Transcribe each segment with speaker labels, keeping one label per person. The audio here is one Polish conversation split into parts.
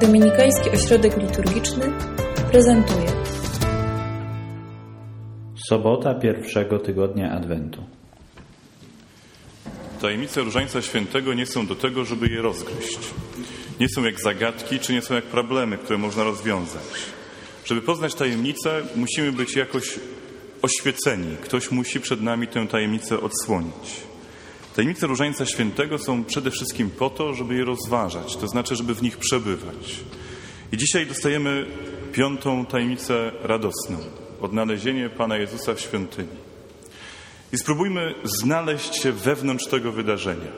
Speaker 1: Dominikański Ośrodek Liturgiczny prezentuje
Speaker 2: Sobota pierwszego tygodnia Adwentu.
Speaker 3: Tajemnice Różańca Świętego nie są do tego, żeby je rozgryźć. Nie są jak zagadki, czy nie są jak problemy, które można rozwiązać. Żeby poznać tajemnicę, musimy być jakoś oświeceni. Ktoś musi przed nami tę tajemnicę odsłonić. Tajemnice Różańca Świętego są przede wszystkim po to, żeby je rozważać, to znaczy, żeby w nich przebywać. I dzisiaj dostajemy piątą tajemnicę radosną odnalezienie Pana Jezusa w świątyni. I spróbujmy znaleźć się wewnątrz tego wydarzenia.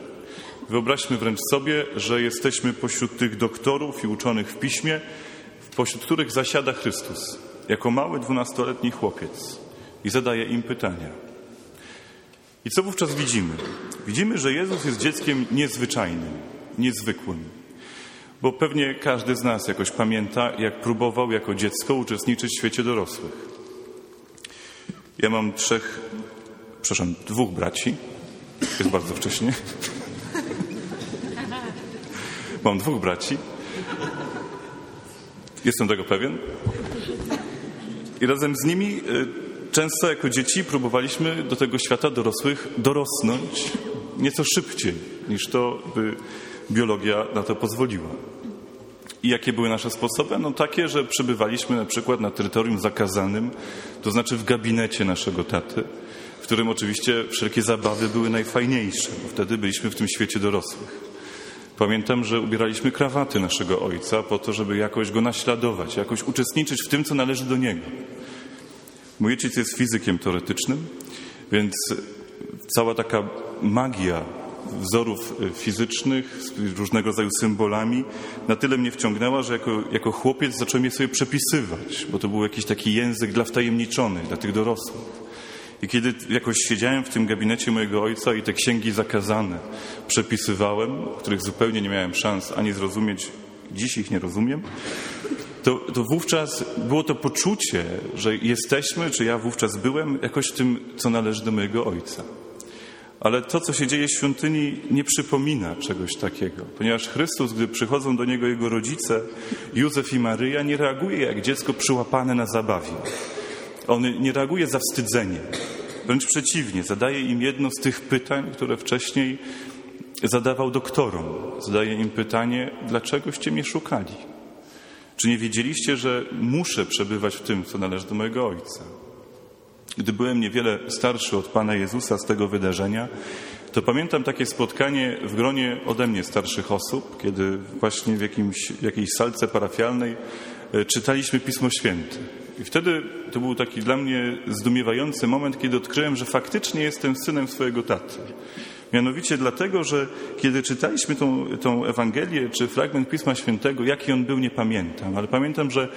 Speaker 3: Wyobraźmy wręcz sobie, że jesteśmy pośród tych doktorów i uczonych w piśmie, pośród których zasiada Chrystus, jako mały dwunastoletni chłopiec i zadaje im pytania. I co wówczas widzimy? Widzimy, że Jezus jest dzieckiem niezwyczajnym, niezwykłym. Bo pewnie każdy z nas jakoś pamięta, jak próbował jako dziecko uczestniczyć w świecie dorosłych. Ja mam trzech, przepraszam, dwóch braci. Jest bardzo wcześnie. Mam dwóch braci. Jestem tego pewien. I razem z nimi y, często jako dzieci próbowaliśmy do tego świata dorosłych dorosnąć nieco szybciej niż to by biologia na to pozwoliła. I jakie były nasze sposoby? No takie, że przebywaliśmy na przykład na terytorium zakazanym, to znaczy w gabinecie naszego taty, w którym oczywiście wszelkie zabawy były najfajniejsze, bo wtedy byliśmy w tym świecie dorosłych. Pamiętam, że ubieraliśmy krawaty naszego ojca po to, żeby jakoś go naśladować, jakoś uczestniczyć w tym, co należy do niego. Mój ojciec jest fizykiem teoretycznym, więc cała taka magia wzorów fizycznych z różnego rodzaju symbolami na tyle mnie wciągnęła, że jako, jako chłopiec zacząłem je sobie przepisywać, bo to był jakiś taki język dla wtajemniczonych, dla tych dorosłych. I kiedy jakoś siedziałem w tym gabinecie mojego ojca i te księgi zakazane przepisywałem, których zupełnie nie miałem szans ani zrozumieć, dziś ich nie rozumiem, to, to wówczas było to poczucie, że jesteśmy, czy ja wówczas byłem, jakoś tym, co należy do mojego ojca. Ale to, co się dzieje w świątyni, nie przypomina czegoś takiego, ponieważ Chrystus, gdy przychodzą do niego jego rodzice, Józef i Maryja, nie reaguje jak dziecko przyłapane na zabawie. On nie reaguje zawstydzeniem. Wręcz przeciwnie, zadaje im jedno z tych pytań, które wcześniej zadawał doktorom. Zadaje im pytanie, dlaczegoście mnie szukali? Czy nie wiedzieliście, że muszę przebywać w tym, co należy do mojego Ojca? Gdy byłem niewiele starszy od Pana Jezusa z tego wydarzenia, to pamiętam takie spotkanie w gronie ode mnie starszych osób, kiedy właśnie w, jakimś, jakiejś salce parafialnej e, czytaliśmy Pismo Święte. I wtedy to był taki dla mnie zdumiewający moment, kiedy odkryłem, że faktycznie jestem synem swojego taty. Mianowicie dlatego, że kiedy czytaliśmy tą, tą Ewangelię czy fragment Pisma Świętego, jaki on był, nie pamiętam, ale pamiętam, że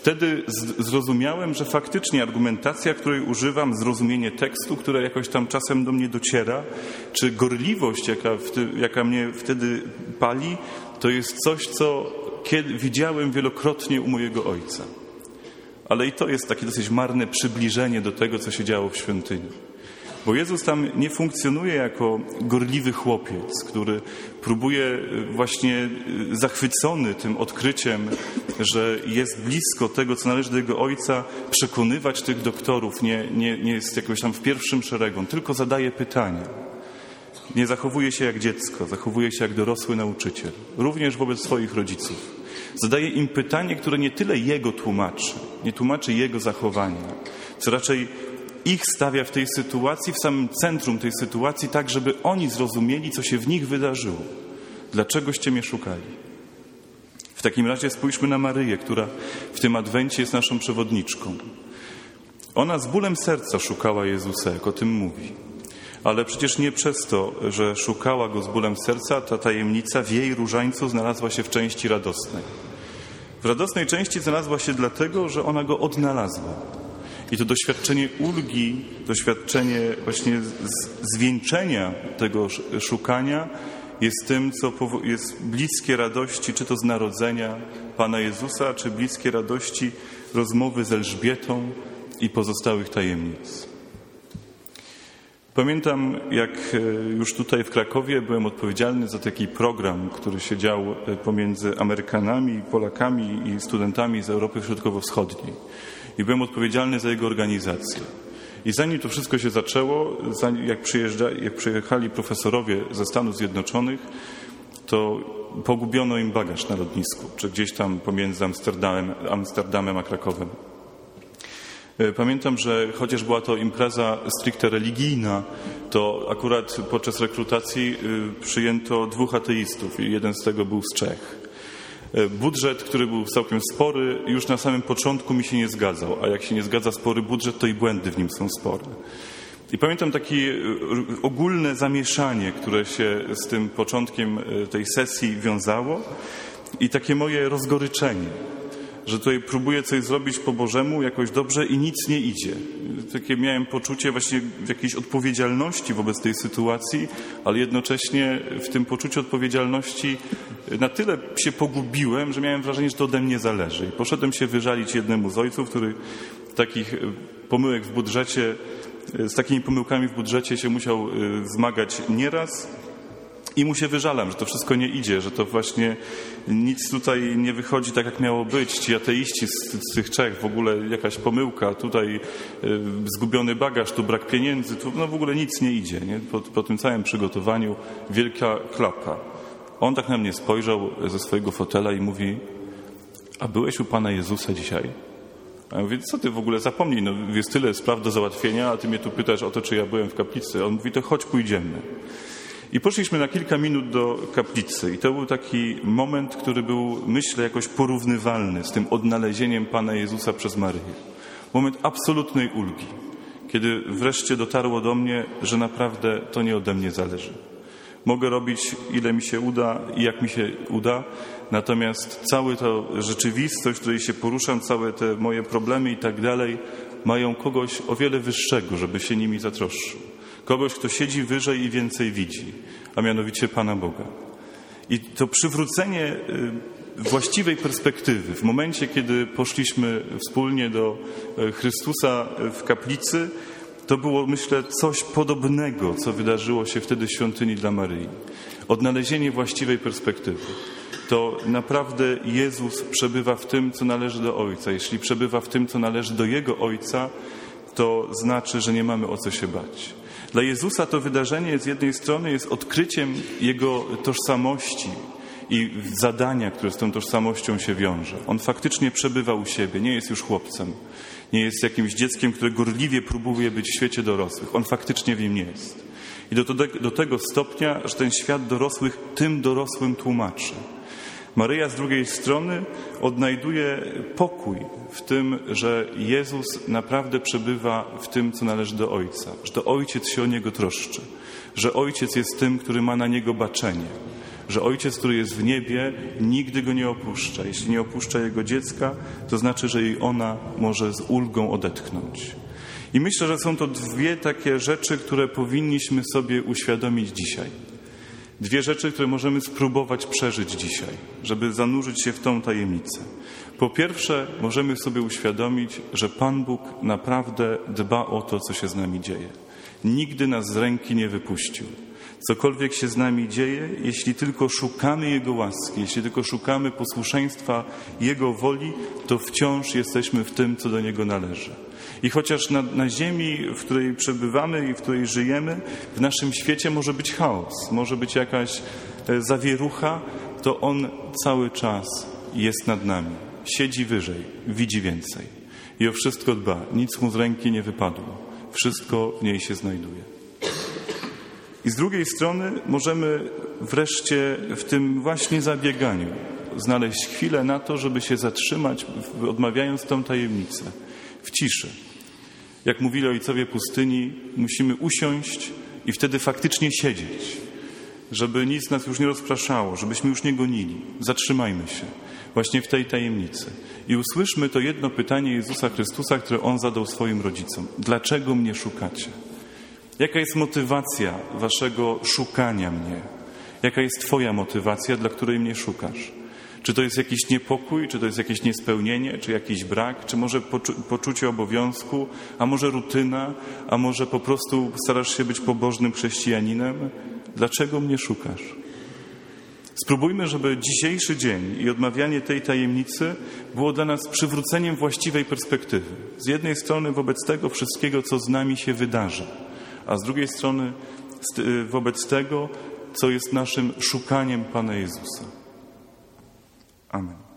Speaker 3: wtedy zrozumiałem, że faktycznie argumentacja, której używam, zrozumienie tekstu, które jakoś tam czasem do mnie dociera, czy gorliwość, jaka, jaka mnie wtedy pali, to jest coś, co kiedy, widziałem wielokrotnie u mojego ojca. Ale i to jest takie dosyć marne przybliżenie do tego, co się działo w świątyni. Bo Jezus tam nie funkcjonuje jako gorliwy chłopiec, który próbuje właśnie zachwycony tym odkryciem, że jest blisko tego, co należy do jego ojca, przekonywać tych doktorów. Nie, nie, nie jest jakoś tam w pierwszym szeregu, on tylko zadaje pytania. Nie zachowuje się jak dziecko, zachowuje się jak dorosły nauczyciel, również wobec swoich rodziców. Zadaje im pytanie, które nie tyle jego tłumaczy, nie tłumaczy jego zachowania, co raczej ich stawia w tej sytuacji, w samym centrum tej sytuacji, tak żeby oni zrozumieli, co się w nich wydarzyło. Dlaczegoście mnie szukali? W takim razie spójrzmy na Maryję, która w tym adwencie jest naszą przewodniczką. Ona z bólem serca szukała Jezusa, jak o tym mówi. Ale przecież nie przez to, że szukała go z bólem serca, ta tajemnica w jej różańcu znalazła się w części radosnej. W radosnej części znalazła się dlatego, że ona go odnalazła. I to doświadczenie ulgi, doświadczenie właśnie zwieńczenia tego szukania jest tym, co jest bliskie radości, czy to z narodzenia Pana Jezusa, czy bliskie radości rozmowy z Elżbietą i pozostałych tajemnic. Pamiętam, jak e, już tutaj w Krakowie byłem odpowiedzialny za taki program, który się dział e, pomiędzy Amerykanami, Polakami i studentami z Europy Środkowo-Wschodniej. I byłem odpowiedzialny za jego organizację. I zanim to wszystko się zaczęło, jak, przyjeżdża, jak przyjechali profesorowie ze Stanów Zjednoczonych, to pogubiono im bagaż na lotnisku, czy gdzieś tam pomiędzy Amsterdamem, Amsterdamem a Krakowem. E, pamiętam, że chociaż była to impreza stricte religijna, to akurat podczas rekrutacji e, przyjęto dwóch ateistów i jeden z tego był z Czech. E, budżet, który był całkiem spory, już na samym początku mi się nie zgadzał, a jak się nie zgadza spory budżet, to i błędy w nim są spore. I pamiętam takie ogólne zamieszanie, które się z tym początkiem tej sesji wiązało i takie moje rozgoryczenie że tutaj próbuję coś zrobić po Bożemu jakoś dobrze i nic nie idzie. Takie miałem poczucie właśnie jakiejś odpowiedzialności wobec tej sytuacji, ale jednocześnie w tym poczuciu odpowiedzialności na tyle się pogubiłem, że miałem wrażenie, że to ode mnie zależy. I poszedłem się wyżalić jednemu z ojców, który takich pomyłek w budżecie, z takimi pomyłkami w budżecie się musiał e, zmagać nieraz i mu się wyżalam, że to wszystko nie idzie, że to właśnie nic tutaj nie wychodzi tak, jak miało być. Ci ateiści z, z tych Czech, w ogóle jakaś pomyłka, tutaj y, zgubiony bagaż, tu brak pieniędzy, tu no w ogóle nic nie idzie. Nie? Po, po tym całym przygotowaniu wielka klapka. On tak na mnie spojrzał ze swojego fotela i mówi, a byłeś u Pana Jezusa dzisiaj? A ja mówię, co ty w ogóle zapomnij, no jest tyle spraw do załatwienia, a ty mnie tu pytasz o to, czy ja byłem w kaplicy. On mówi, to chodź pójdziemy. I poszliśmy na kilka minut do kaplicy i to był taki moment, który był, myślę, jakoś porównywalny z tym odnalezieniem Pana Jezusa przez Maryję. Moment absolutnej ulgi, kiedy wreszcie dotarło do mnie, że naprawdę to nie ode mnie zależy. Mogę robić ile mi się uda i jak mi się uda, natomiast cała ta rzeczywistość, w której się poruszam, całe te moje problemy i tak dalej, mają kogoś o wiele wyższego, żeby się nimi zatroszczył kogoś, kto siedzi wyżej i więcej widzi, a mianowicie Pana Boga. I to przywrócenie y, właściwej perspektywy w momencie, kiedy poszliśmy wspólnie do y, Chrystusa w kaplicy, to było, myślę, coś podobnego, co wydarzyło się wtedy w świątyni dla Maryi. Odnalezienie właściwej perspektywy. To naprawdę Jezus przebywa w tym, co należy do Ojca. Jeśli przebywa w tym, co należy do Jego Ojca, to znaczy, że nie mamy o co się bać. Dla Jezusa to wydarzenie z jednej strony jest odkryciem Jego tożsamości i zadania, które z tą tożsamością się wiąże. On faktycznie przebywa u siebie, nie jest już chłopcem, nie jest jakimś dzieckiem, które gorliwie próbuje być w świecie dorosłych. On faktycznie w nim jest. I do, do tego stopnia, że ten świat dorosłych tym dorosłym tłumaczy. Maryja z drugiej strony odnajduje pokój w tym, że Jezus naprawdę przebywa w tym, co należy do Ojca, że to Ojciec się o Niego troszczy, że Ojciec jest tym, który ma na Niego baczenie, że Ojciec, który jest w niebie, nigdy Go nie opuszcza. Jeśli nie opuszcza Jego dziecka, to znaczy, że jej ona może z ulgą odetchnąć. I myślę, że są to dwie takie rzeczy, które powinniśmy sobie uświadomić dzisiaj. Dwie rzeczy, które możemy spróbować przeżyć dzisiaj, żeby zanurzyć się w tą tajemnicę. Po pierwsze, możemy sobie uświadomić, że Pan Bóg naprawdę dba o to, co się z nami dzieje. Nigdy nas z ręki nie wypuścił. Cokolwiek się z nami dzieje, jeśli tylko szukamy Jego łaski, jeśli tylko szukamy posłuszeństwa Jego woli, to wciąż jesteśmy w tym, co do Niego należy. I chociaż na, na ziemi, w której przebywamy i w której żyjemy, w naszym świecie może być chaos, może być jakaś e, zawierucha, to On cały czas jest nad nami. Siedzi wyżej, widzi więcej. I o wszystko dba. Nic mu z ręki nie wypadło. Wszystko w niej się znajduje. I z drugiej strony możemy wreszcie w tym właśnie zabieganiu znaleźć chwilę na to, żeby się zatrzymać, odmawiając tą tajemnicę w ciszy. Jak mówili ojcowie pustyni, musimy usiąść i wtedy faktycznie siedzieć, żeby nic nas już nie rozpraszało, żebyśmy już nie gonili. Zatrzymajmy się właśnie w tej tajemnicy i usłyszmy to jedno pytanie Jezusa Chrystusa, które On zadał swoim rodzicom. Dlaczego mnie szukacie? Jaka jest motywacja waszego szukania mnie? Jaka jest Twoja motywacja, dla której mnie szukasz? Czy to jest jakiś niepokój, czy to jest jakieś niespełnienie, czy jakiś brak, czy może poczu poczucie obowiązku, a może rutyna, a może po prostu starasz się być pobożnym chrześcijaninem? Dlaczego mnie szukasz? Spróbujmy, żeby dzisiejszy dzień i odmawianie tej tajemnicy było dla nas przywróceniem właściwej perspektywy. Z jednej strony wobec tego wszystkiego, co z nami się wydarzy, a z drugiej strony wobec tego, co jest naszym szukaniem Pana Jezusa. Amen.